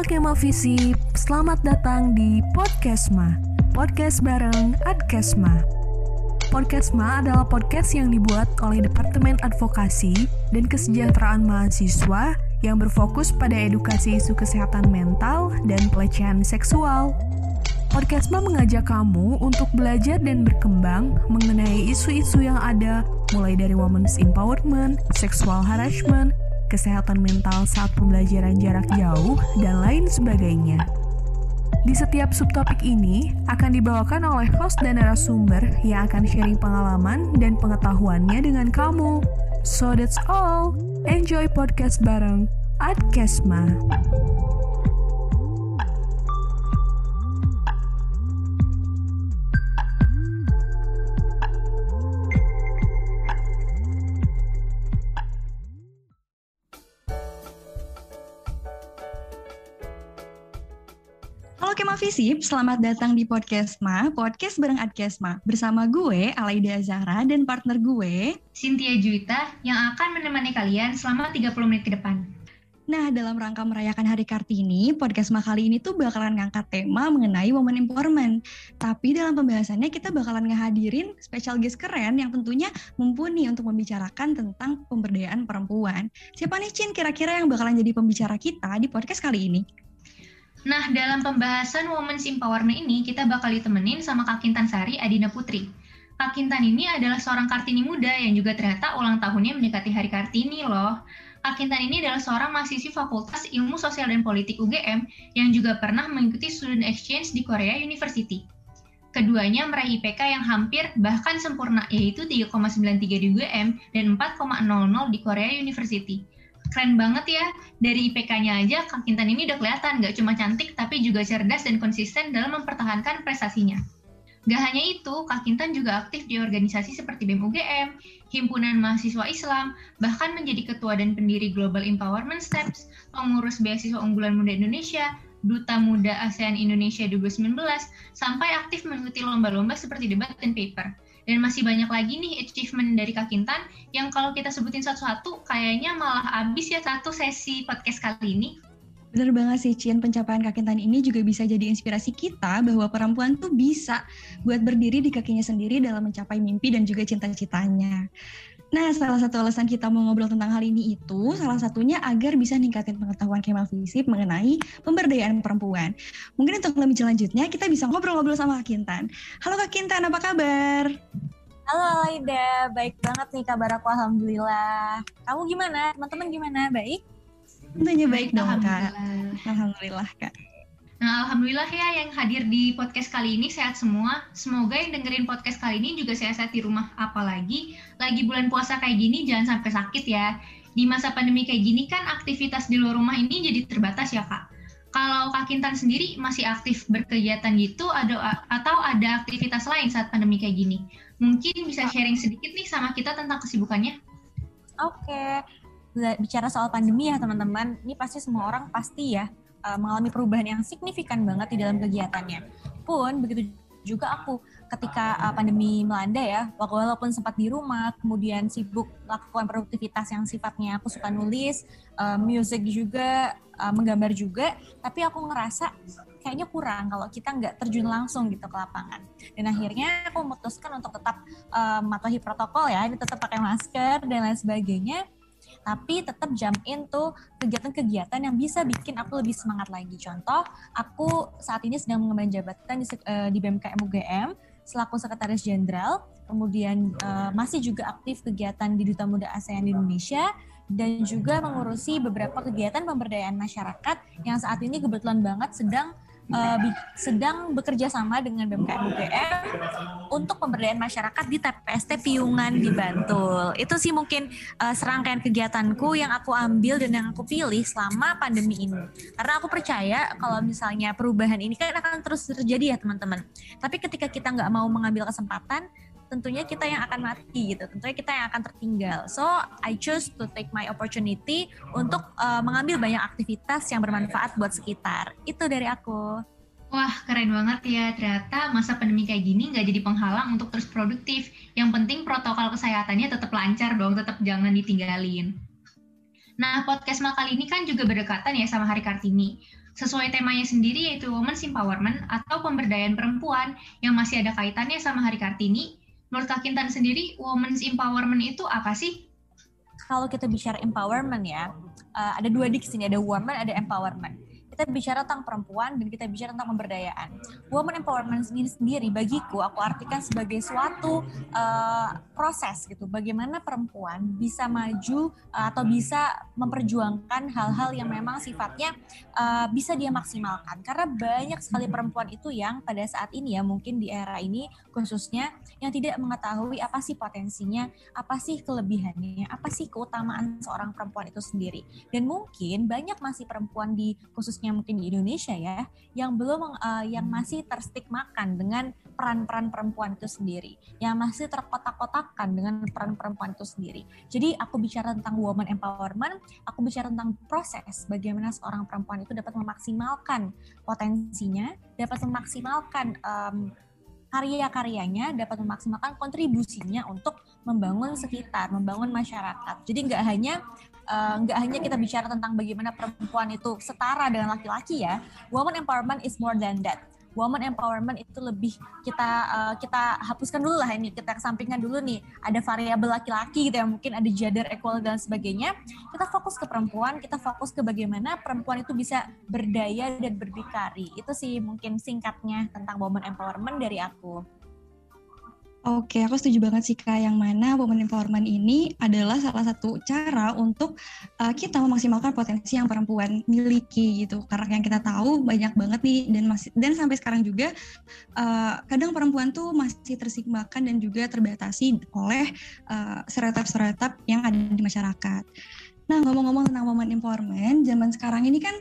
Halo Kema Visip, selamat datang di Podcastma. Podcast bareng Adkesma. Podcastma adalah podcast yang dibuat oleh Departemen Advokasi dan Kesejahteraan Mahasiswa yang berfokus pada edukasi isu kesehatan mental dan pelecehan seksual. Podcastma mengajak kamu untuk belajar dan berkembang mengenai isu-isu yang ada mulai dari women's empowerment, sexual harassment, kesehatan mental saat pembelajaran jarak jauh, dan lain sebagainya. Di setiap subtopik ini akan dibawakan oleh host dan narasumber yang akan sharing pengalaman dan pengetahuannya dengan kamu. So that's all. Enjoy podcast bareng Adkesma. Halo Visip, selamat datang di Podcastma, podcast bareng Adkesma. Bersama gue, Alaida Zahra, dan partner gue, Cynthia Juwita, yang akan menemani kalian selama 30 menit ke depan. Nah, dalam rangka merayakan Hari Kartini, Podcastma kali ini tuh bakalan ngangkat tema mengenai women empowerment. Tapi dalam pembahasannya kita bakalan ngehadirin special guest keren yang tentunya mumpuni untuk membicarakan tentang pemberdayaan perempuan. Siapa nih Cin kira-kira yang bakalan jadi pembicara kita di podcast kali ini? Nah, dalam pembahasan Women's Empowerment ini, kita bakal ditemenin sama Kak Kintan Sari Adina Putri. Kak Kintan ini adalah seorang Kartini muda yang juga ternyata ulang tahunnya mendekati Hari Kartini loh. Kak Kintan ini adalah seorang mahasiswi Fakultas Ilmu Sosial dan Politik UGM yang juga pernah mengikuti student exchange di Korea University. Keduanya meraih IPK yang hampir bahkan sempurna yaitu 3,93 di UGM dan 4,00 di Korea University keren banget ya. Dari IPK-nya aja, Kak Kintan ini udah kelihatan nggak cuma cantik, tapi juga cerdas dan konsisten dalam mempertahankan prestasinya. Gak hanya itu, Kak Kintan juga aktif di organisasi seperti BEM Himpunan Mahasiswa Islam, bahkan menjadi ketua dan pendiri Global Empowerment Steps, pengurus beasiswa unggulan muda Indonesia, Duta Muda ASEAN Indonesia 2019, sampai aktif mengikuti lomba-lomba seperti debat dan paper. Dan masih banyak lagi nih achievement dari Kak Kintan yang kalau kita sebutin satu-satu kayaknya malah habis ya satu sesi podcast kali ini. Bener banget sih Cien, pencapaian Kak Kintan ini juga bisa jadi inspirasi kita bahwa perempuan tuh bisa buat berdiri di kakinya sendiri dalam mencapai mimpi dan juga cita-citanya. Nah, salah satu alasan kita mau ngobrol tentang hal ini itu, salah satunya agar bisa ningkatin pengetahuan Kemal Visip mengenai pemberdayaan perempuan. Mungkin untuk lebih selanjutnya, kita bisa ngobrol-ngobrol sama Kak Kintan. Halo Kak Kintan, apa kabar? Halo Aida, baik banget nih kabar aku Alhamdulillah. Kamu gimana? Teman-teman gimana? Baik? Tentunya baik, dong. Kak. Alhamdulillah Kak. Nah, Alhamdulillah ya yang hadir di podcast kali ini sehat semua. Semoga yang dengerin podcast kali ini juga sehat-sehat di rumah. Apalagi lagi bulan puasa kayak gini jangan sampai sakit ya. Di masa pandemi kayak gini kan aktivitas di luar rumah ini jadi terbatas ya Kak. Kalau Kak Kintan sendiri masih aktif berkegiatan gitu ada atau ada aktivitas lain saat pandemi kayak gini? Mungkin bisa sharing sedikit nih sama kita tentang kesibukannya. Oke. Bicara soal pandemi ya teman-teman, ini pasti semua orang pasti ya uh, mengalami perubahan yang signifikan banget di dalam kegiatannya. Pun begitu juga aku ketika uh, pandemi melanda ya, walaupun sempat di rumah, kemudian sibuk melakukan produktivitas yang sifatnya aku suka nulis, uh, musik juga, uh, menggambar juga, tapi aku ngerasa kayaknya kurang kalau kita nggak terjun langsung gitu ke lapangan. Dan akhirnya aku memutuskan untuk tetap uh, mematuhi protokol ya, ini tetap pakai masker dan lain sebagainya tapi tetap jump in tuh kegiatan-kegiatan yang bisa bikin aku lebih semangat lagi. Contoh, aku saat ini sedang mengemban jabatan di, uh, di BMKM UGM selaku sekretaris jenderal, kemudian uh, masih juga aktif kegiatan di Duta Muda ASEAN di Indonesia dan juga mengurusi beberapa kegiatan pemberdayaan masyarakat yang saat ini kebetulan banget sedang uh, sedang bekerja sama dengan BMKM UGM untuk pemberdayaan masyarakat di TPST Piungan di Bantul. Itu sih mungkin uh, serangkaian kegiatanku yang aku ambil dan yang aku pilih selama pandemi ini. Karena aku percaya kalau misalnya perubahan ini kan akan terus terjadi ya teman-teman. Tapi ketika kita nggak mau mengambil kesempatan, tentunya kita yang akan mati gitu tentunya kita yang akan tertinggal so I choose to take my opportunity untuk uh, mengambil banyak aktivitas yang bermanfaat buat sekitar itu dari aku Wah, keren banget ya. Ternyata masa pandemi kayak gini nggak jadi penghalang untuk terus produktif. Yang penting protokol kesehatannya tetap lancar dong, tetap jangan ditinggalin. Nah, podcast kali ini kan juga berdekatan ya sama Hari Kartini. Sesuai temanya sendiri yaitu Women's Empowerment atau pemberdayaan perempuan yang masih ada kaitannya sama Hari Kartini. Menurut Kak Kintan sendiri, Women's Empowerment itu apa sih? Kalau kita bicara empowerment ya, uh, ada dua diksi nih, ada woman, ada empowerment kita bicara tentang perempuan dan kita bicara tentang pemberdayaan. Woman empowerment sendiri, sendiri bagiku aku artikan sebagai suatu uh, proses gitu. Bagaimana perempuan bisa maju uh, atau bisa memperjuangkan hal-hal yang memang sifatnya uh, bisa dia maksimalkan. Karena banyak sekali perempuan itu yang pada saat ini ya mungkin di era ini khususnya yang tidak mengetahui apa sih potensinya, apa sih kelebihannya, apa sih keutamaan seorang perempuan itu sendiri. Dan mungkin banyak masih perempuan di khususnya mungkin di Indonesia ya, yang belum uh, yang masih terstigmakan dengan peran-peran perempuan itu sendiri, yang masih terkotak-kotakan dengan peran perempuan itu sendiri. Jadi aku bicara tentang woman empowerment, aku bicara tentang proses bagaimana seorang perempuan itu dapat memaksimalkan potensinya, dapat memaksimalkan um, karya-karyanya dapat memaksimalkan kontribusinya untuk membangun sekitar, membangun masyarakat. Jadi nggak hanya Eh, nggak uh, hanya kita bicara tentang bagaimana perempuan itu setara dengan laki-laki ya, woman empowerment is more than that. Woman empowerment itu lebih kita uh, kita hapuskan dulu lah ini kita kesampingkan dulu nih. Ada variabel laki-laki gitu ya mungkin ada gender equal dan sebagainya. Kita fokus ke perempuan kita fokus ke bagaimana perempuan itu bisa berdaya dan berdikari itu sih mungkin singkatnya tentang woman empowerment dari aku. Oke, aku setuju banget sih Kak, yang mana women empowerment ini adalah salah satu cara untuk uh, kita memaksimalkan potensi yang perempuan miliki gitu. Karena yang kita tahu banyak banget nih dan masih dan sampai sekarang juga uh, kadang perempuan tuh masih tersigmakan dan juga terbatasi oleh uh, stereotip-stereotip yang ada di masyarakat. Nah, ngomong-ngomong tentang women empowerment, zaman sekarang ini kan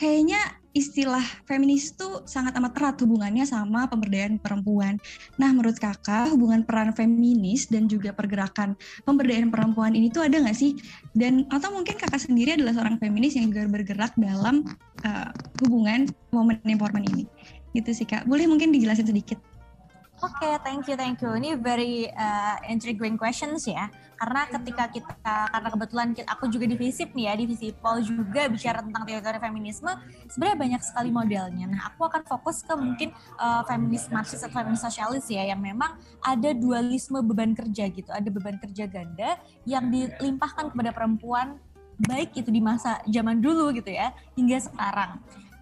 kayaknya istilah feminis itu sangat amat erat hubungannya sama pemberdayaan perempuan. Nah, menurut kakak, hubungan peran feminis dan juga pergerakan pemberdayaan perempuan ini tuh ada nggak sih? Dan atau mungkin kakak sendiri adalah seorang feminis yang juga bergerak dalam uh, hubungan women empowerment ini? Gitu sih kak. Boleh mungkin dijelasin sedikit? Oke, okay, thank you, thank you. Ini very uh, intriguing questions ya. Karena ketika kita, karena kebetulan kita, aku juga divisi nih ya, divisi Paul juga bicara tentang teori feminisme, sebenarnya banyak sekali modelnya. Nah, aku akan fokus ke mungkin uh, feminis marxis atau feminis sosialis ya, yang memang ada dualisme beban kerja gitu. Ada beban kerja ganda yang dilimpahkan kepada perempuan, baik itu di masa zaman dulu gitu ya, hingga sekarang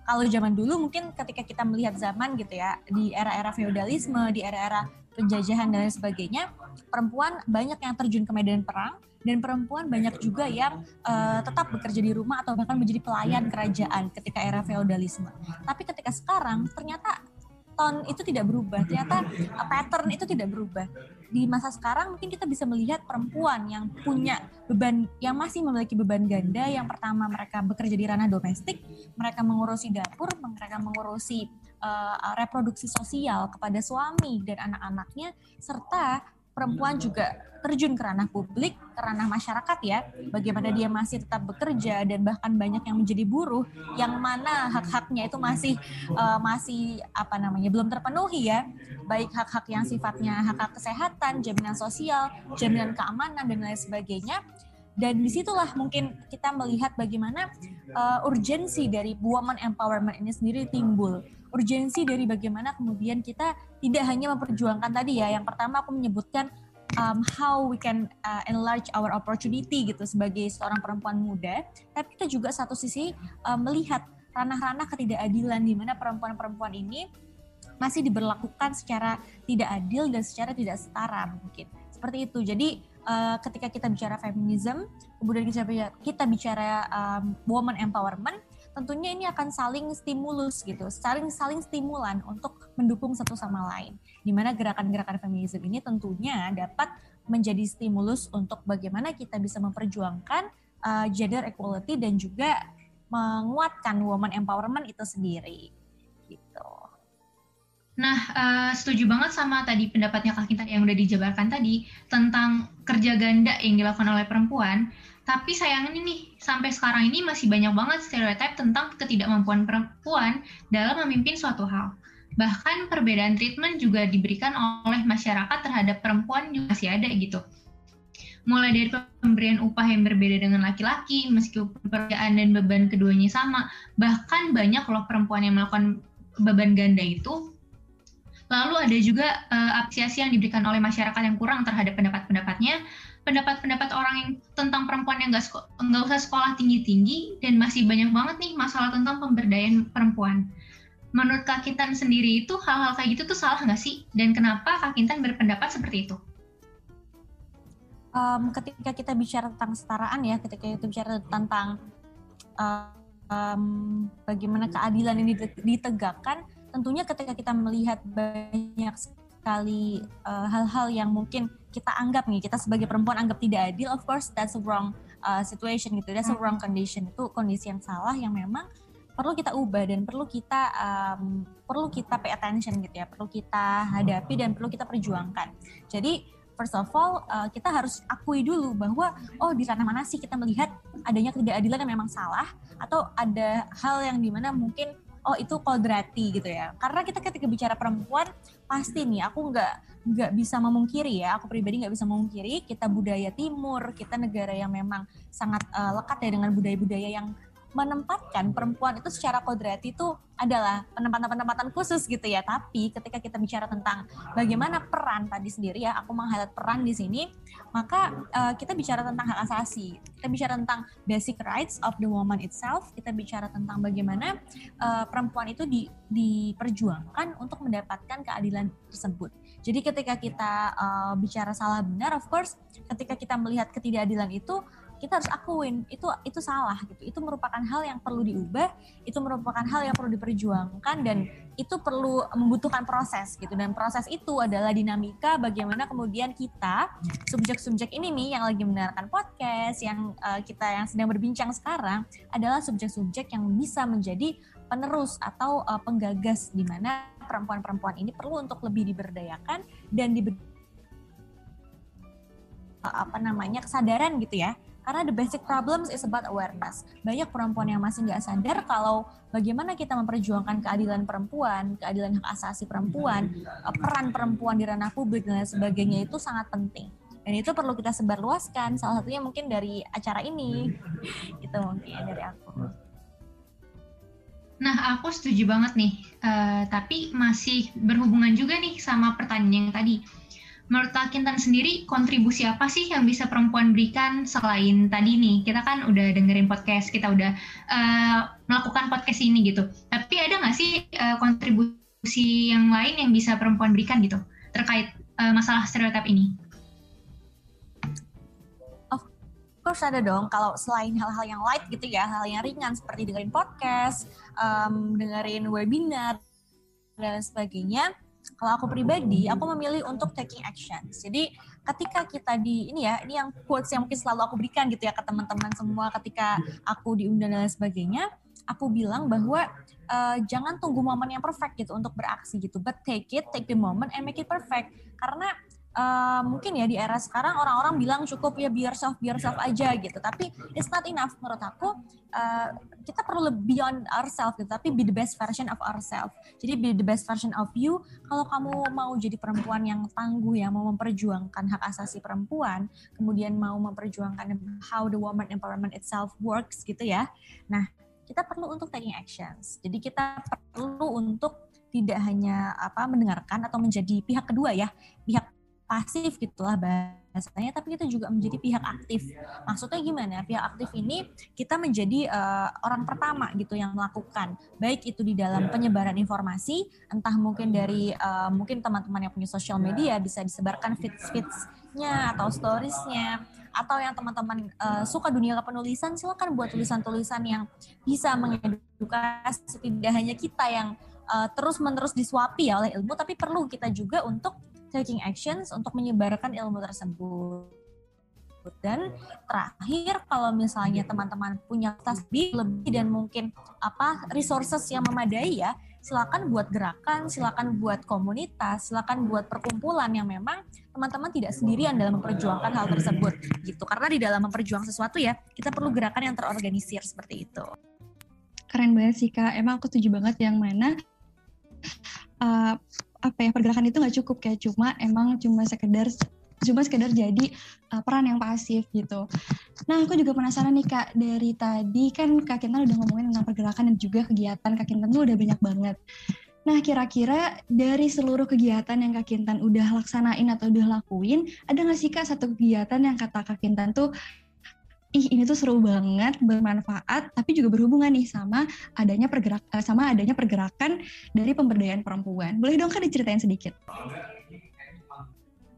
kalau zaman dulu mungkin ketika kita melihat zaman gitu ya di era-era feodalisme, di era-era penjajahan dan lain sebagainya, perempuan banyak yang terjun ke medan perang dan perempuan banyak juga yang uh, tetap bekerja di rumah atau bahkan menjadi pelayan kerajaan ketika era feodalisme. Tapi ketika sekarang ternyata ton itu tidak berubah, ternyata uh, pattern itu tidak berubah. Di masa sekarang mungkin kita bisa melihat perempuan yang punya beban, yang masih memiliki beban ganda. Yang pertama mereka bekerja di ranah domestik, mereka mengurusi dapur, mereka mengurusi uh, reproduksi sosial kepada suami dan anak-anaknya, serta perempuan juga terjun ke ranah publik, ke ranah masyarakat ya, bagaimana dia masih tetap bekerja dan bahkan banyak yang menjadi buruh, yang mana hak-haknya itu masih uh, masih apa namanya belum terpenuhi ya, baik hak-hak yang sifatnya hak-hak kesehatan, jaminan sosial, jaminan keamanan dan lain sebagainya. Dan di situlah mungkin kita melihat bagaimana uh, urgensi dari woman empowerment ini sendiri timbul urgensi dari bagaimana kemudian kita tidak hanya memperjuangkan tadi ya. Yang pertama aku menyebutkan um, how we can uh, enlarge our opportunity gitu sebagai seorang perempuan muda, tapi kita juga satu sisi uh, melihat ranah-ranah ketidakadilan di mana perempuan-perempuan ini masih diberlakukan secara tidak adil dan secara tidak setara mungkin. Seperti itu. Jadi uh, ketika kita bicara feminism, kemudian kita bicara, kita bicara um, woman empowerment, tentunya ini akan saling stimulus gitu, saling saling stimulan untuk mendukung satu sama lain. Di mana gerakan-gerakan feminisme ini tentunya dapat menjadi stimulus untuk bagaimana kita bisa memperjuangkan uh, gender equality dan juga menguatkan woman empowerment itu sendiri. Gitu. Nah, uh, setuju banget sama tadi pendapatnya Kak Kinta yang udah dijabarkan tadi tentang kerja ganda yang dilakukan oleh perempuan. Tapi sayangnya nih, sampai sekarang ini masih banyak banget stereotip tentang ketidakmampuan perempuan dalam memimpin suatu hal. Bahkan perbedaan treatment juga diberikan oleh masyarakat terhadap perempuan juga masih ada gitu. mulai dari pemberian upah yang berbeda dengan laki-laki, meskipun pekerjaan dan beban keduanya sama, bahkan banyak loh perempuan yang melakukan beban ganda itu. Lalu ada juga uh, apresiasi yang diberikan oleh masyarakat yang kurang terhadap pendapat-pendapatnya, pendapat-pendapat orang yang tentang perempuan yang nggak nggak usah sekolah tinggi-tinggi dan masih banyak banget nih masalah tentang pemberdayaan perempuan. Menurut Kak Kintan sendiri itu hal-hal kayak gitu tuh salah nggak sih? Dan kenapa Kak Kintan berpendapat seperti itu? Um, ketika kita bicara tentang kesetaraan ya, ketika kita bicara tentang um, bagaimana keadilan ini ditegakkan, tentunya ketika kita melihat banyak sekali eh, hal-hal uh, yang mungkin kita anggap nih kita sebagai perempuan anggap tidak adil of course that's a wrong uh, situation gitu. That's a wrong condition. Itu kondisi yang salah yang memang perlu kita ubah dan perlu kita um, perlu kita pay attention gitu ya perlu kita hadapi dan perlu kita perjuangkan. Jadi first of all uh, kita harus akui dulu bahwa oh di ranah mana sih kita melihat adanya ketidakadilan yang memang salah atau ada hal yang di mana mungkin oh itu kodrati gitu ya. Karena kita ketika bicara perempuan pasti nih aku nggak nggak bisa memungkiri ya aku pribadi nggak bisa memungkiri kita budaya timur kita negara yang memang sangat uh, lekat ya dengan budaya-budaya yang menempatkan perempuan itu secara kodrati itu adalah penempatan-penempatan khusus gitu ya. Tapi ketika kita bicara tentang bagaimana peran tadi sendiri ya, aku menghighlight peran di sini, maka uh, kita bicara tentang hak asasi. Kita bicara tentang basic rights of the woman itself. Kita bicara tentang bagaimana uh, perempuan itu di, diperjuangkan untuk mendapatkan keadilan tersebut. Jadi ketika kita uh, bicara salah benar, of course, ketika kita melihat ketidakadilan itu kita harus akuin itu itu salah gitu. Itu merupakan hal yang perlu diubah itu merupakan hal yang perlu diperjuangkan dan itu perlu membutuhkan proses gitu. Dan proses itu adalah dinamika bagaimana kemudian kita subjek-subjek ini nih yang lagi mendengarkan podcast yang uh, kita yang sedang berbincang sekarang adalah subjek-subjek yang bisa menjadi penerus atau uh, penggagas di mana perempuan-perempuan ini perlu untuk lebih diberdayakan dan diberi apa namanya kesadaran gitu ya karena the basic problems is about awareness. Banyak perempuan yang masih nggak sadar kalau bagaimana kita memperjuangkan keadilan perempuan, keadilan hak asasi perempuan, peran perempuan di ranah publik dan lain sebagainya itu sangat penting. Dan itu perlu kita sebarluaskan. Salah satunya mungkin dari acara ini. itu mungkin dari aku. Nah, aku setuju banget nih. Uh, tapi masih berhubungan juga nih sama pertanyaan yang tadi menurut Kak Kintan sendiri kontribusi apa sih yang bisa perempuan berikan selain tadi nih? Kita kan udah dengerin podcast kita udah uh, melakukan podcast ini gitu. Tapi ada nggak sih uh, kontribusi yang lain yang bisa perempuan berikan gitu terkait uh, masalah stereotip ini? Of course ada dong. Kalau selain hal-hal yang light gitu ya hal yang ringan seperti dengerin podcast, um, dengerin webinar dan sebagainya kalau aku pribadi, aku memilih untuk taking action. Jadi ketika kita di ini ya, ini yang quotes yang mungkin selalu aku berikan gitu ya ke teman-teman semua ketika aku diundang dan sebagainya, aku bilang bahwa uh, jangan tunggu momen yang perfect gitu untuk beraksi gitu, but take it, take the moment and make it perfect. Karena uh, mungkin ya di era sekarang orang-orang bilang cukup ya be yourself, be yourself aja gitu. Tapi it's not enough menurut aku. Uh, kita perlu beyond ourselves gitu, tapi be the best version of ourselves. Jadi be the best version of you. Kalau kamu mau jadi perempuan yang tangguh ya, mau memperjuangkan hak asasi perempuan, kemudian mau memperjuangkan how the woman empowerment itself works gitu ya. Nah, kita perlu untuk taking actions. Jadi kita perlu untuk tidak hanya apa mendengarkan atau menjadi pihak kedua ya, pihak pasif gitulah bahasanya tapi kita juga menjadi pihak aktif. Maksudnya gimana? Pihak aktif ini kita menjadi uh, orang pertama gitu yang melakukan. Baik itu di dalam penyebaran informasi entah mungkin dari uh, mungkin teman-teman yang punya sosial media bisa disebarkan feeds feedsnya atau storiesnya atau yang teman-teman uh, suka dunia kepenulisan silakan buat tulisan-tulisan yang bisa mengedukasi tidak hanya kita yang uh, terus menerus disuapi ya oleh ilmu tapi perlu kita juga untuk taking actions untuk menyebarkan ilmu tersebut. Dan terakhir kalau misalnya teman-teman punya tas lebih dan mungkin apa resources yang memadai ya, silakan buat gerakan, silakan buat komunitas, silakan buat perkumpulan yang memang teman-teman tidak sendirian dalam memperjuangkan hal tersebut gitu. Karena di dalam memperjuang sesuatu ya, kita perlu gerakan yang terorganisir seperti itu. Keren banget sih Kak. Emang aku setuju banget yang mana uh, apa ya pergerakan itu nggak cukup kayak cuma emang cuma sekedar cuma sekedar jadi uh, peran yang pasif gitu. Nah, aku juga penasaran nih Kak, dari tadi kan Kak Kintan udah ngomongin tentang pergerakan dan juga kegiatan Kak Kintan tuh udah banyak banget. Nah, kira-kira dari seluruh kegiatan yang Kak Kintan udah laksanain atau udah lakuin, ada nggak sih Kak satu kegiatan yang kata Kak Kintan tuh ih ini tuh seru banget, bermanfaat, tapi juga berhubungan nih sama adanya pergerak eh, sama adanya pergerakan dari pemberdayaan perempuan. Boleh dong kan diceritain sedikit?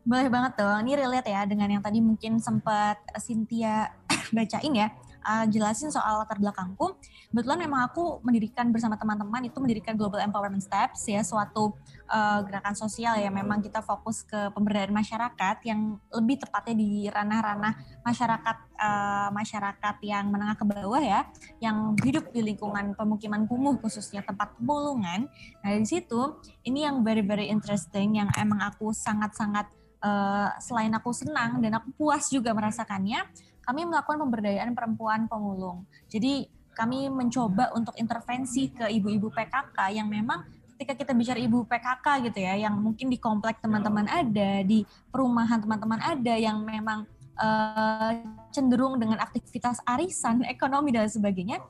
Boleh banget dong. Ini relate ya dengan yang tadi mungkin sempat Cynthia bacain ya uh, jelasin soal latar belakangku. Kebetulan memang aku mendirikan bersama teman-teman itu mendirikan Global Empowerment Steps ya suatu uh, gerakan sosial ya memang kita fokus ke pemberdayaan masyarakat yang lebih tepatnya di ranah-ranah masyarakat uh, masyarakat yang menengah ke bawah ya yang hidup di lingkungan pemukiman kumuh khususnya tempat pemulungan. Nah dari situ ini yang very very interesting yang emang aku sangat-sangat uh, selain aku senang dan aku puas juga merasakannya kami melakukan pemberdayaan perempuan pemulung. Jadi kami mencoba untuk intervensi ke ibu-ibu PKK yang memang ketika kita bicara ibu PKK gitu ya, yang mungkin di komplek teman-teman ada, di perumahan teman-teman ada yang memang uh, cenderung dengan aktivitas arisan, ekonomi dan sebagainya,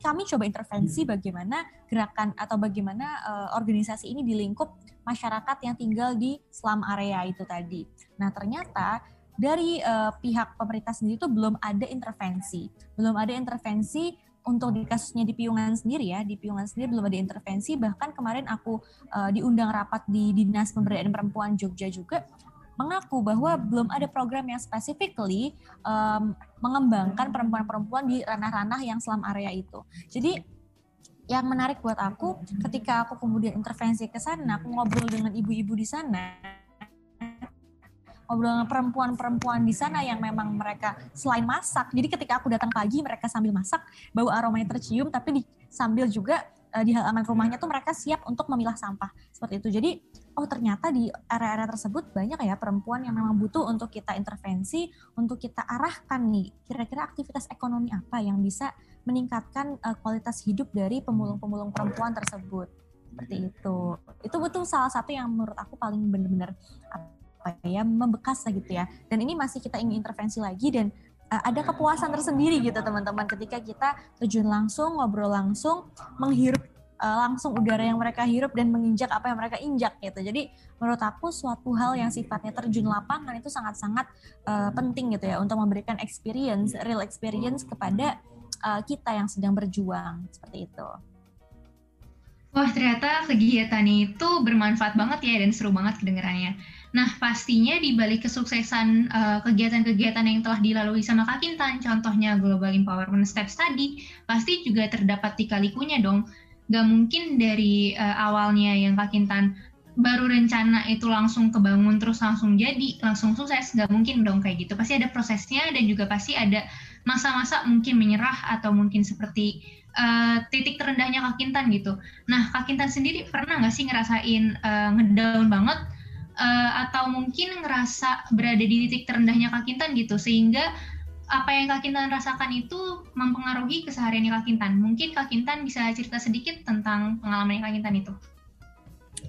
kami coba intervensi bagaimana gerakan atau bagaimana uh, organisasi ini di lingkup masyarakat yang tinggal di slum area itu tadi. Nah ternyata dari uh, pihak pemerintah sendiri itu belum ada intervensi, belum ada intervensi untuk di kasusnya di Piungan sendiri ya, di Piungan sendiri belum ada intervensi. Bahkan kemarin aku uh, diundang rapat di Dinas Pemberdayaan Perempuan Jogja juga mengaku bahwa belum ada program yang specifically um, mengembangkan perempuan-perempuan di ranah-ranah yang selam area itu. Jadi yang menarik buat aku ketika aku kemudian intervensi ke sana, aku ngobrol dengan ibu-ibu di sana, ngobrol dengan perempuan-perempuan di sana yang memang mereka selain masak. Jadi ketika aku datang pagi mereka sambil masak, bau aromanya tercium tapi di, sambil juga uh, di halaman rumahnya tuh mereka siap untuk memilah sampah. Seperti itu. Jadi oh ternyata di area-area tersebut banyak ya perempuan yang memang butuh untuk kita intervensi, untuk kita arahkan nih kira-kira aktivitas ekonomi apa yang bisa meningkatkan uh, kualitas hidup dari pemulung-pemulung perempuan tersebut seperti itu. Itu betul salah satu yang menurut aku paling benar-benar apa ya membekas lah gitu ya dan ini masih kita ingin intervensi lagi dan uh, ada kepuasan tersendiri gitu teman-teman ketika kita terjun langsung ngobrol langsung menghirup uh, langsung udara yang mereka hirup dan menginjak apa yang mereka injak gitu jadi menurut aku suatu hal yang sifatnya terjun lapangan itu sangat-sangat uh, penting gitu ya untuk memberikan experience real experience kepada uh, kita yang sedang berjuang seperti itu. Wah ternyata kegiatan itu bermanfaat banget ya dan seru banget kedengarannya. Nah, pastinya di balik kesuksesan uh, kegiatan-kegiatan yang telah dilalui sama Kak Kintan, contohnya Global Empowerment Steps tadi, pasti juga terdapat tikalikunya dong. Gak mungkin dari uh, awalnya yang Kak Kintan baru rencana itu langsung kebangun terus langsung jadi, langsung sukses. Gak mungkin dong kayak gitu. Pasti ada prosesnya dan juga pasti ada masa-masa mungkin menyerah atau mungkin seperti uh, titik terendahnya Kak Kintan gitu. Nah, Kak Kintan sendiri pernah nggak sih ngerasain uh, ngedown banget uh, atau mungkin ngerasa berada di titik terendahnya Kak Kintan gitu sehingga apa yang Kak Kintan rasakan itu mempengaruhi kesehariannya Kak Kintan. Mungkin Kak Kintan bisa cerita sedikit tentang pengalaman Kak Kintan itu.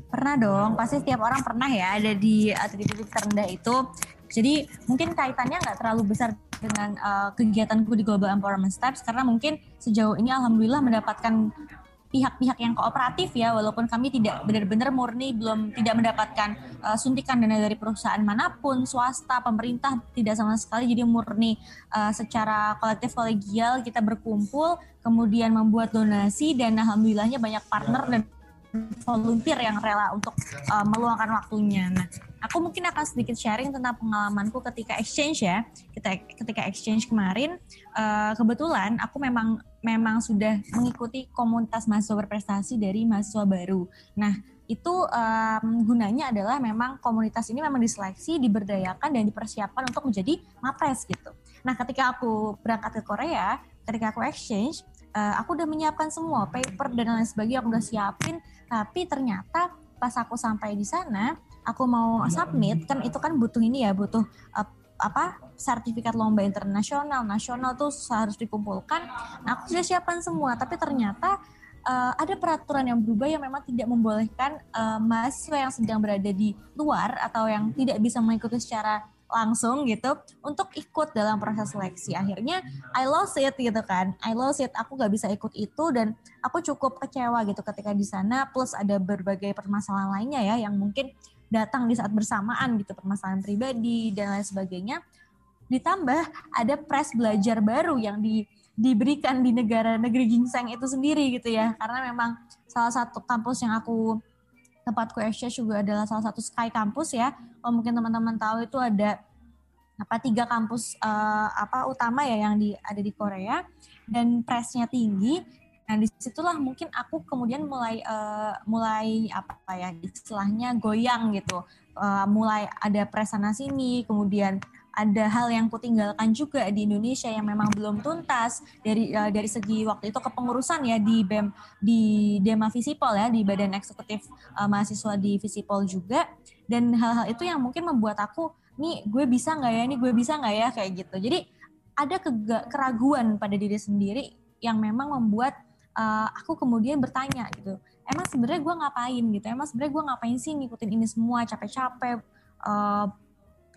Pernah dong, pasti setiap orang pernah ya ada di titik-titik terendah itu. Jadi mungkin kaitannya nggak terlalu besar dengan uh, kegiatanku di Global Empowerment Steps karena mungkin sejauh ini alhamdulillah mendapatkan pihak-pihak yang kooperatif ya walaupun kami tidak benar-benar murni belum tidak mendapatkan uh, suntikan dana dari perusahaan mana pun swasta pemerintah tidak sama sekali. Jadi murni uh, secara kolektif kolegial kita berkumpul kemudian membuat donasi dan alhamdulillahnya banyak partner dan volunteer yang rela untuk uh, meluangkan waktunya. Nah, aku mungkin akan sedikit sharing tentang pengalamanku ketika exchange ya. Kita ketika exchange kemarin, uh, kebetulan aku memang memang sudah mengikuti komunitas mahasiswa berprestasi dari mahasiswa baru. Nah, itu um, gunanya adalah memang komunitas ini memang diseleksi, diberdayakan dan dipersiapkan untuk menjadi mapres gitu. Nah, ketika aku berangkat ke Korea, ketika aku exchange, uh, aku udah menyiapkan semua paper dan lain sebagainya, aku udah siapin. Tapi ternyata pas aku sampai di sana aku mau submit kan itu kan butuh ini ya butuh uh, apa sertifikat lomba internasional. Nasional tuh harus dikumpulkan. Nah aku sudah siapkan semua tapi ternyata uh, ada peraturan yang berubah yang memang tidak membolehkan uh, mahasiswa yang sedang berada di luar atau yang tidak bisa mengikuti secara langsung gitu untuk ikut dalam proses seleksi. Akhirnya I lost it gitu kan. I lost it. Aku gak bisa ikut itu dan aku cukup kecewa gitu ketika di sana. Plus ada berbagai permasalahan lainnya ya yang mungkin datang di saat bersamaan gitu permasalahan pribadi dan lain sebagainya. Ditambah ada press belajar baru yang di diberikan di negara negeri gingseng itu sendiri gitu ya karena memang salah satu kampus yang aku tempatku exchange juga adalah salah satu Sky Campus ya. Oh mungkin teman-teman tahu itu ada apa tiga kampus uh, apa utama ya yang di ada di Korea dan presnya tinggi. Nah di situlah mungkin aku kemudian mulai uh, mulai apa ya istilahnya goyang gitu. Uh, mulai ada pres sana sini, kemudian ada hal yang kutinggalkan juga di Indonesia yang memang belum tuntas dari uh, dari segi waktu itu kepengurusan ya di BEM di Dema Visipol ya di Badan Eksekutif uh, Mahasiswa di Visipol juga. Dan hal-hal itu yang mungkin membuat aku nih gue bisa nggak ya? Nih gue bisa nggak ya? Kayak gitu. Jadi ada keraguan pada diri sendiri yang memang membuat uh, aku kemudian bertanya gitu. Emang sebenarnya gue ngapain gitu? Emang sebenarnya gue ngapain sih ngikutin ini semua? Capek-capek uh,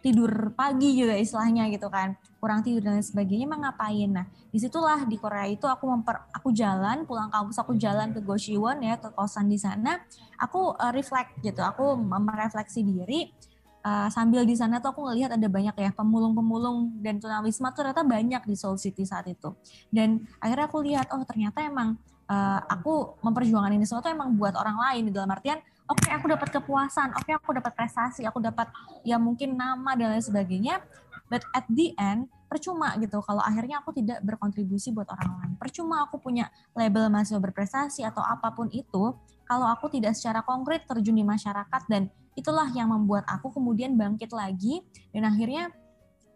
tidur pagi juga istilahnya gitu kan. Kurang tidur dan sebagainya emang ngapain? Nah di situlah di Korea itu aku memper aku jalan pulang kampus aku jalan ke Goshiwon ya ke kosan di sana. Aku uh, reflect gitu aku merefleksi diri. Uh, sambil di sana tuh aku ngelihat ada banyak ya pemulung-pemulung dan tunawisma tuh ternyata banyak di Seoul City saat itu. Dan akhirnya aku lihat oh ternyata emang uh, aku memperjuangkan ini semua tuh emang buat orang lain. Di dalam artian oke okay, aku dapat kepuasan, oke okay, aku dapat prestasi, aku dapat ya mungkin nama dan lain sebagainya. But at the end percuma gitu. Kalau akhirnya aku tidak berkontribusi buat orang lain. Percuma aku punya label mahasiswa berprestasi atau apa pun itu kalau aku tidak secara konkret terjun di masyarakat dan itulah yang membuat aku kemudian bangkit lagi. Dan akhirnya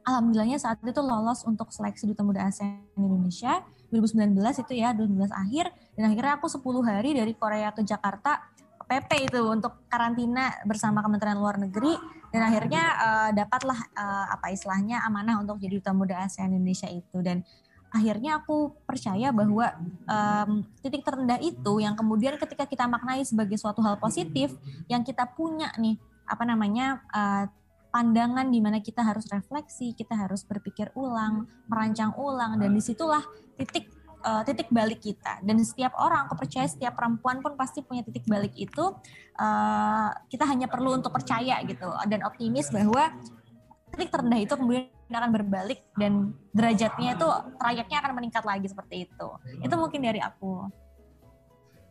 alhamdulillahnya saat itu lolos untuk seleksi Duta Muda ASEAN Indonesia. 2019 itu ya 2019 akhir. Dan akhirnya aku 10 hari dari Korea ke Jakarta PP itu untuk karantina bersama Kementerian Luar Negeri dan akhirnya uh, dapatlah uh, apa istilahnya amanah untuk jadi duta muda ASEAN Indonesia itu. Dan akhirnya aku percaya bahwa um, titik terendah itu yang kemudian ketika kita maknai sebagai suatu hal positif yang kita punya nih apa namanya uh, pandangan di mana kita harus refleksi, kita harus berpikir ulang, merancang ulang dan di situlah titik uh, titik balik kita dan setiap orang aku percaya setiap perempuan pun pasti punya titik balik itu uh, kita hanya perlu untuk percaya gitu dan optimis bahwa titik terendah itu kemudian akan berbalik dan derajatnya itu trayeknya akan meningkat lagi seperti itu itu mungkin dari aku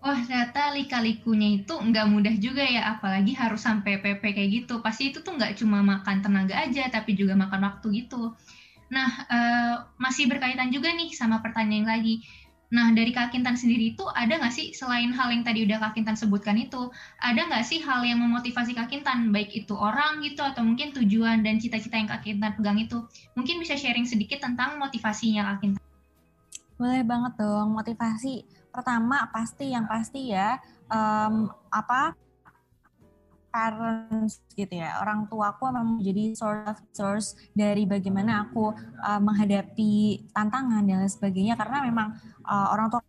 Wah ternyata lika-likunya itu nggak mudah juga ya, apalagi harus sampai PP kayak gitu. Pasti itu tuh nggak cuma makan tenaga aja, tapi juga makan waktu gitu. Nah, uh, masih berkaitan juga nih sama pertanyaan yang lagi. Nah, dari Kak Kintan sendiri itu ada nggak sih selain hal yang tadi udah Kak Kintan sebutkan itu, ada nggak sih hal yang memotivasi Kak Kintan, baik itu orang gitu atau mungkin tujuan dan cita-cita yang Kak Kintan pegang itu? Mungkin bisa sharing sedikit tentang motivasinya Kak Kintan. Boleh banget dong, motivasi pertama pasti yang pasti ya um, apa parents gitu ya orang tuaku memang menjadi source of source dari bagaimana aku uh, menghadapi tantangan dan lain sebagainya karena memang uh, orang tua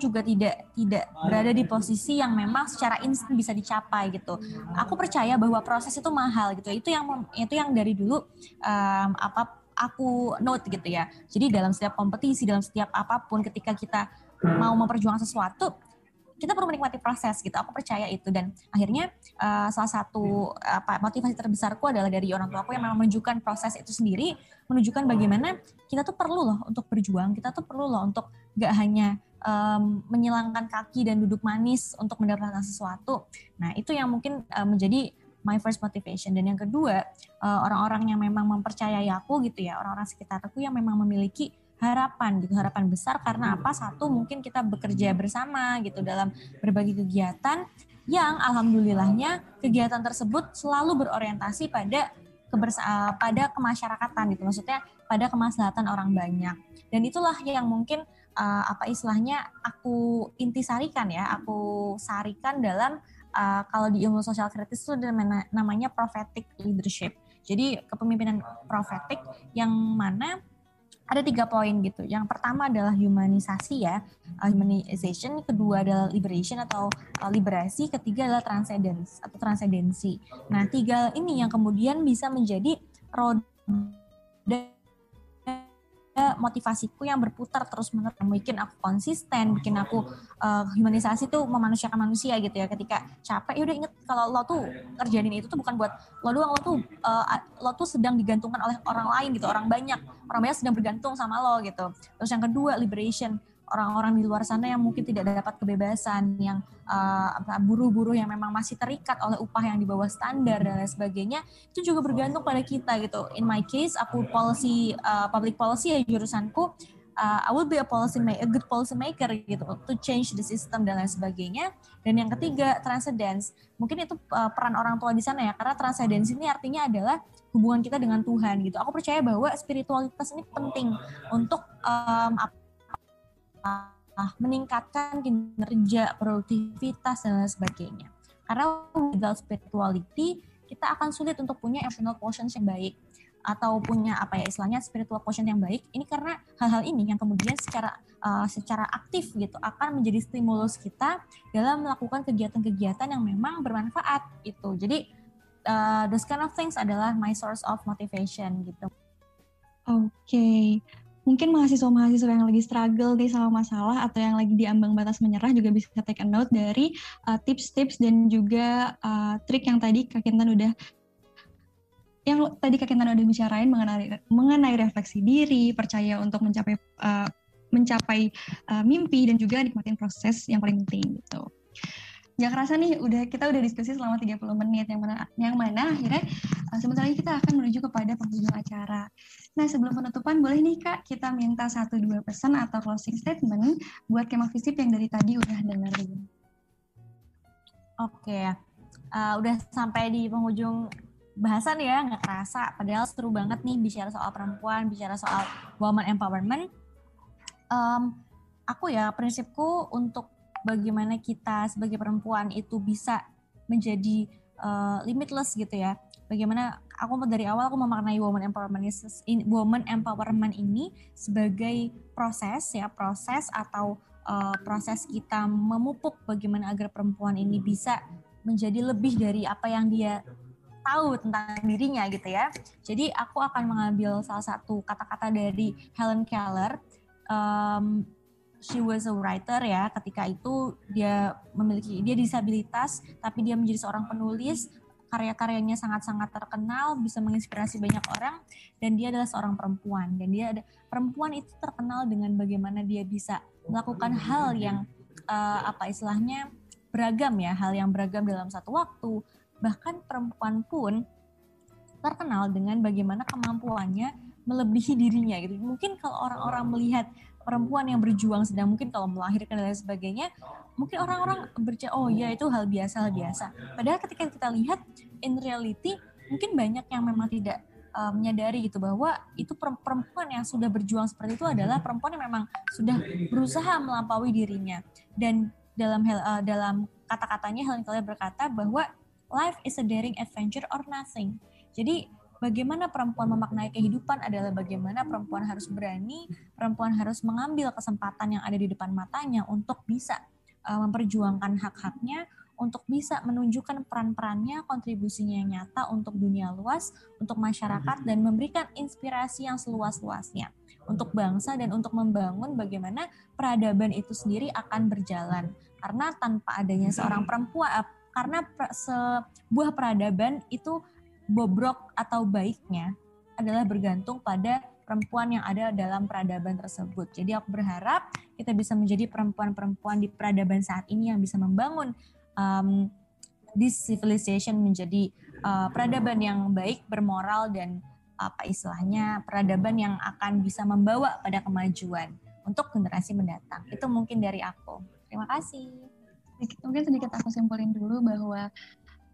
juga tidak tidak berada di posisi yang memang secara instan bisa dicapai gitu. Aku percaya bahwa proses itu mahal gitu. Itu yang itu yang dari dulu um, apa aku note gitu ya. Jadi dalam setiap kompetisi, dalam setiap apa pun ketika kita mau memperjuangkan sesuatu, kita perlu menikmati proses gitu. Aku percaya itu. Dan akhirnya uh, salah satu apa motivasi terbesarku adalah dari orang tua aku yang memang menunjukkan proses itu sendiri menunjukkan bagaimana kita tuh perlu loh untuk berjuang kita tuh perlu loh untuk gak hanya um, menyilangkan kaki dan duduk manis untuk mendapatkan sesuatu. Nah itu yang mungkin uh, menjadi my first motivation. Dan yang kedua uh, orang-orang yang memang mempercayai aku gitu ya orang-orang sekitar aku yang memang memiliki harapan gitu harapan besar karena apa? Satu mungkin kita bekerja bersama gitu dalam berbagai kegiatan yang alhamdulillahnya kegiatan tersebut selalu berorientasi pada kebersa eh, pada kemasyarakatan gitu maksudnya pada kemaslahatan orang banyak. Dan itulah yang mungkin uh, apa istilahnya aku intisarikan ya aku sarikan dalam uh, kalau di ilmu sosial kritis itu namanya prophetic leadership. Jadi kepemimpinan profetik yang mana ada tiga poin gitu. Yang pertama adalah humanisasi ya, uh, humanization. Kedua adalah liberation atau uh, liberasi. Ketiga adalah transcendence atau transendensi. Nah, tiga ini yang kemudian bisa menjadi roda motivasiku yang berputar terus menerus. Bikin aku konsisten bikin aku uh, humanisasi tuh memanusiakan manusia gitu ya. Ketika capek ya udah inget kalau lo tuh kerjain itu tuh bukan buat lo doang lo tuh uh, lo tuh sedang digantungkan oleh orang lain gitu orang banyak. Orang banyak sedang bergantung sama lo gitu. Terus yang kedua liberation orang-orang di luar sana yang mungkin tidak dapat kebebasan, yang uh, buruh-buruh yang memang masih terikat oleh upah yang di bawah standar dan lain sebagainya, itu juga bergantung pada kita gitu. In my case, aku policy uh, public policy ya jurusanku, uh, I will be a policy maker, a good policy maker gitu to change the system dan lain sebagainya. Dan yang ketiga transcendence, mungkin itu uh, peran orang tua di sana ya, karena transcendence ini artinya adalah hubungan kita dengan Tuhan gitu. Aku percaya bahwa spiritualitas ini penting untuk um, meningkatkan kinerja, produktivitas, dan sebagainya. Karena without spirituality, kita akan sulit untuk punya emotional quotient yang baik atau punya apa ya istilahnya spiritual quotient yang baik ini karena hal-hal ini yang kemudian secara uh, secara aktif gitu akan menjadi stimulus kita dalam melakukan kegiatan-kegiatan yang memang bermanfaat itu jadi uh, those kind of things adalah my source of motivation gitu. Oke, okay mungkin mahasiswa-mahasiswa yang lagi struggle nih sama masalah atau yang lagi diambang batas menyerah juga bisa take a note dari uh, tips-tips uh, dan juga uh, trik yang tadi Kak Kintan udah yang tadi Kak Kintan udah bicarain mengenai mengenai refleksi diri, percaya untuk mencapai uh, mencapai uh, mimpi dan juga nikmatin proses yang paling penting gitu. Gak kerasa nih, udah kita udah diskusi selama 30 menit yang mana yang mana akhirnya uh, sebentar lagi kita akan menuju kepada penghujung acara. Nah, sebelum penutupan boleh nih Kak kita minta satu dua pesan atau closing statement buat kemah visip yang dari tadi udah dengerin. Oke, uh, udah sampai di penghujung bahasan ya, nggak kerasa. Padahal seru banget nih bicara soal perempuan, bicara soal woman empowerment. Um, aku ya prinsipku untuk bagaimana kita sebagai perempuan itu bisa menjadi uh, limitless gitu ya bagaimana aku dari awal aku memaknai woman empowerment ini, woman empowerment ini sebagai proses ya proses atau uh, proses kita memupuk bagaimana agar perempuan ini bisa menjadi lebih dari apa yang dia tahu tentang dirinya gitu ya. Jadi aku akan mengambil salah satu kata-kata dari Helen Keller. Um, she was a writer ya. Ketika itu dia memiliki dia disabilitas, tapi dia menjadi seorang penulis karya-karyanya sangat-sangat terkenal, bisa menginspirasi banyak orang, dan dia adalah seorang perempuan. Dan dia ada perempuan itu terkenal dengan bagaimana dia bisa melakukan hal yang uh, apa istilahnya beragam ya, hal yang beragam dalam satu waktu. Bahkan perempuan pun terkenal dengan bagaimana kemampuannya melebihi dirinya gitu. Mungkin kalau orang-orang melihat perempuan yang berjuang sedang mungkin kalau melahirkan dan lain sebagainya mungkin orang-orang bercaya oh ya itu hal biasa hal biasa. Padahal ketika kita lihat in reality mungkin banyak yang memang tidak uh, menyadari gitu bahwa itu perempuan yang sudah berjuang seperti itu adalah perempuan yang memang sudah berusaha melampaui dirinya. Dan dalam uh, dalam kata-katanya Helen Keller berkata bahwa life is a daring adventure or nothing. Jadi bagaimana perempuan memaknai kehidupan adalah bagaimana perempuan harus berani, perempuan harus mengambil kesempatan yang ada di depan matanya untuk bisa uh, memperjuangkan hak-haknya, untuk bisa menunjukkan peran-perannya, kontribusinya yang nyata untuk dunia luas, untuk masyarakat, dan memberikan inspirasi yang seluas-luasnya untuk bangsa dan untuk membangun bagaimana peradaban itu sendiri akan berjalan. Karena tanpa adanya seorang perempuan, eh, karena sebuah peradaban itu bobrok atau baiknya adalah bergantung pada perempuan yang ada dalam peradaban tersebut. Jadi aku berharap kita bisa menjadi perempuan-perempuan di peradaban saat ini yang bisa membangun um, this civilization menjadi uh, peradaban yang baik, bermoral dan apa istilahnya peradaban yang akan bisa membawa pada kemajuan untuk generasi mendatang. Itu mungkin dari aku. Terima kasih. Mungkin sedikit aku simpulin dulu bahwa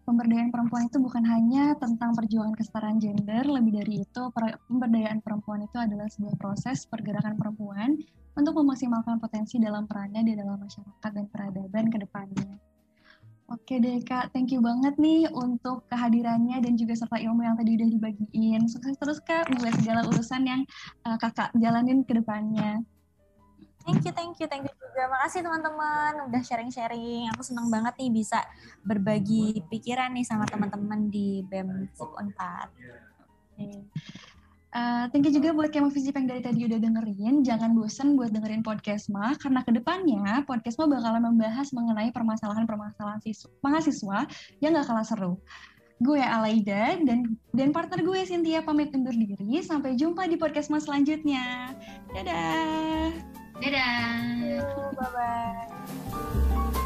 pemberdayaan perempuan itu bukan hanya tentang perjuangan kesetaraan gender, lebih dari itu pemberdayaan perempuan itu adalah sebuah proses pergerakan perempuan untuk memaksimalkan potensi dalam perannya di dalam masyarakat dan peradaban ke depannya. Oke deh Kak, thank you banget nih untuk kehadirannya dan juga serta ilmu yang tadi udah dibagiin. Sukses terus Kak buat segala urusan yang uh, Kakak jalanin ke depannya. Thank you, thank you, thank you juga. Makasih teman-teman udah sharing-sharing. Aku senang banget nih bisa berbagi pikiran nih sama teman-teman di BEM Sip 4. Okay. Uh, thank you juga buat Kemo Fisip yang dari tadi udah dengerin. Jangan bosen buat dengerin podcast Ma, karena ke depannya podcast Ma bakalan membahas mengenai permasalahan-permasalahan mahasiswa yang gak kalah seru. Gue Alaida dan dan partner gue Cynthia pamit undur diri. Sampai jumpa di podcast Ma selanjutnya. Dadah. Dadah. Bye-bye.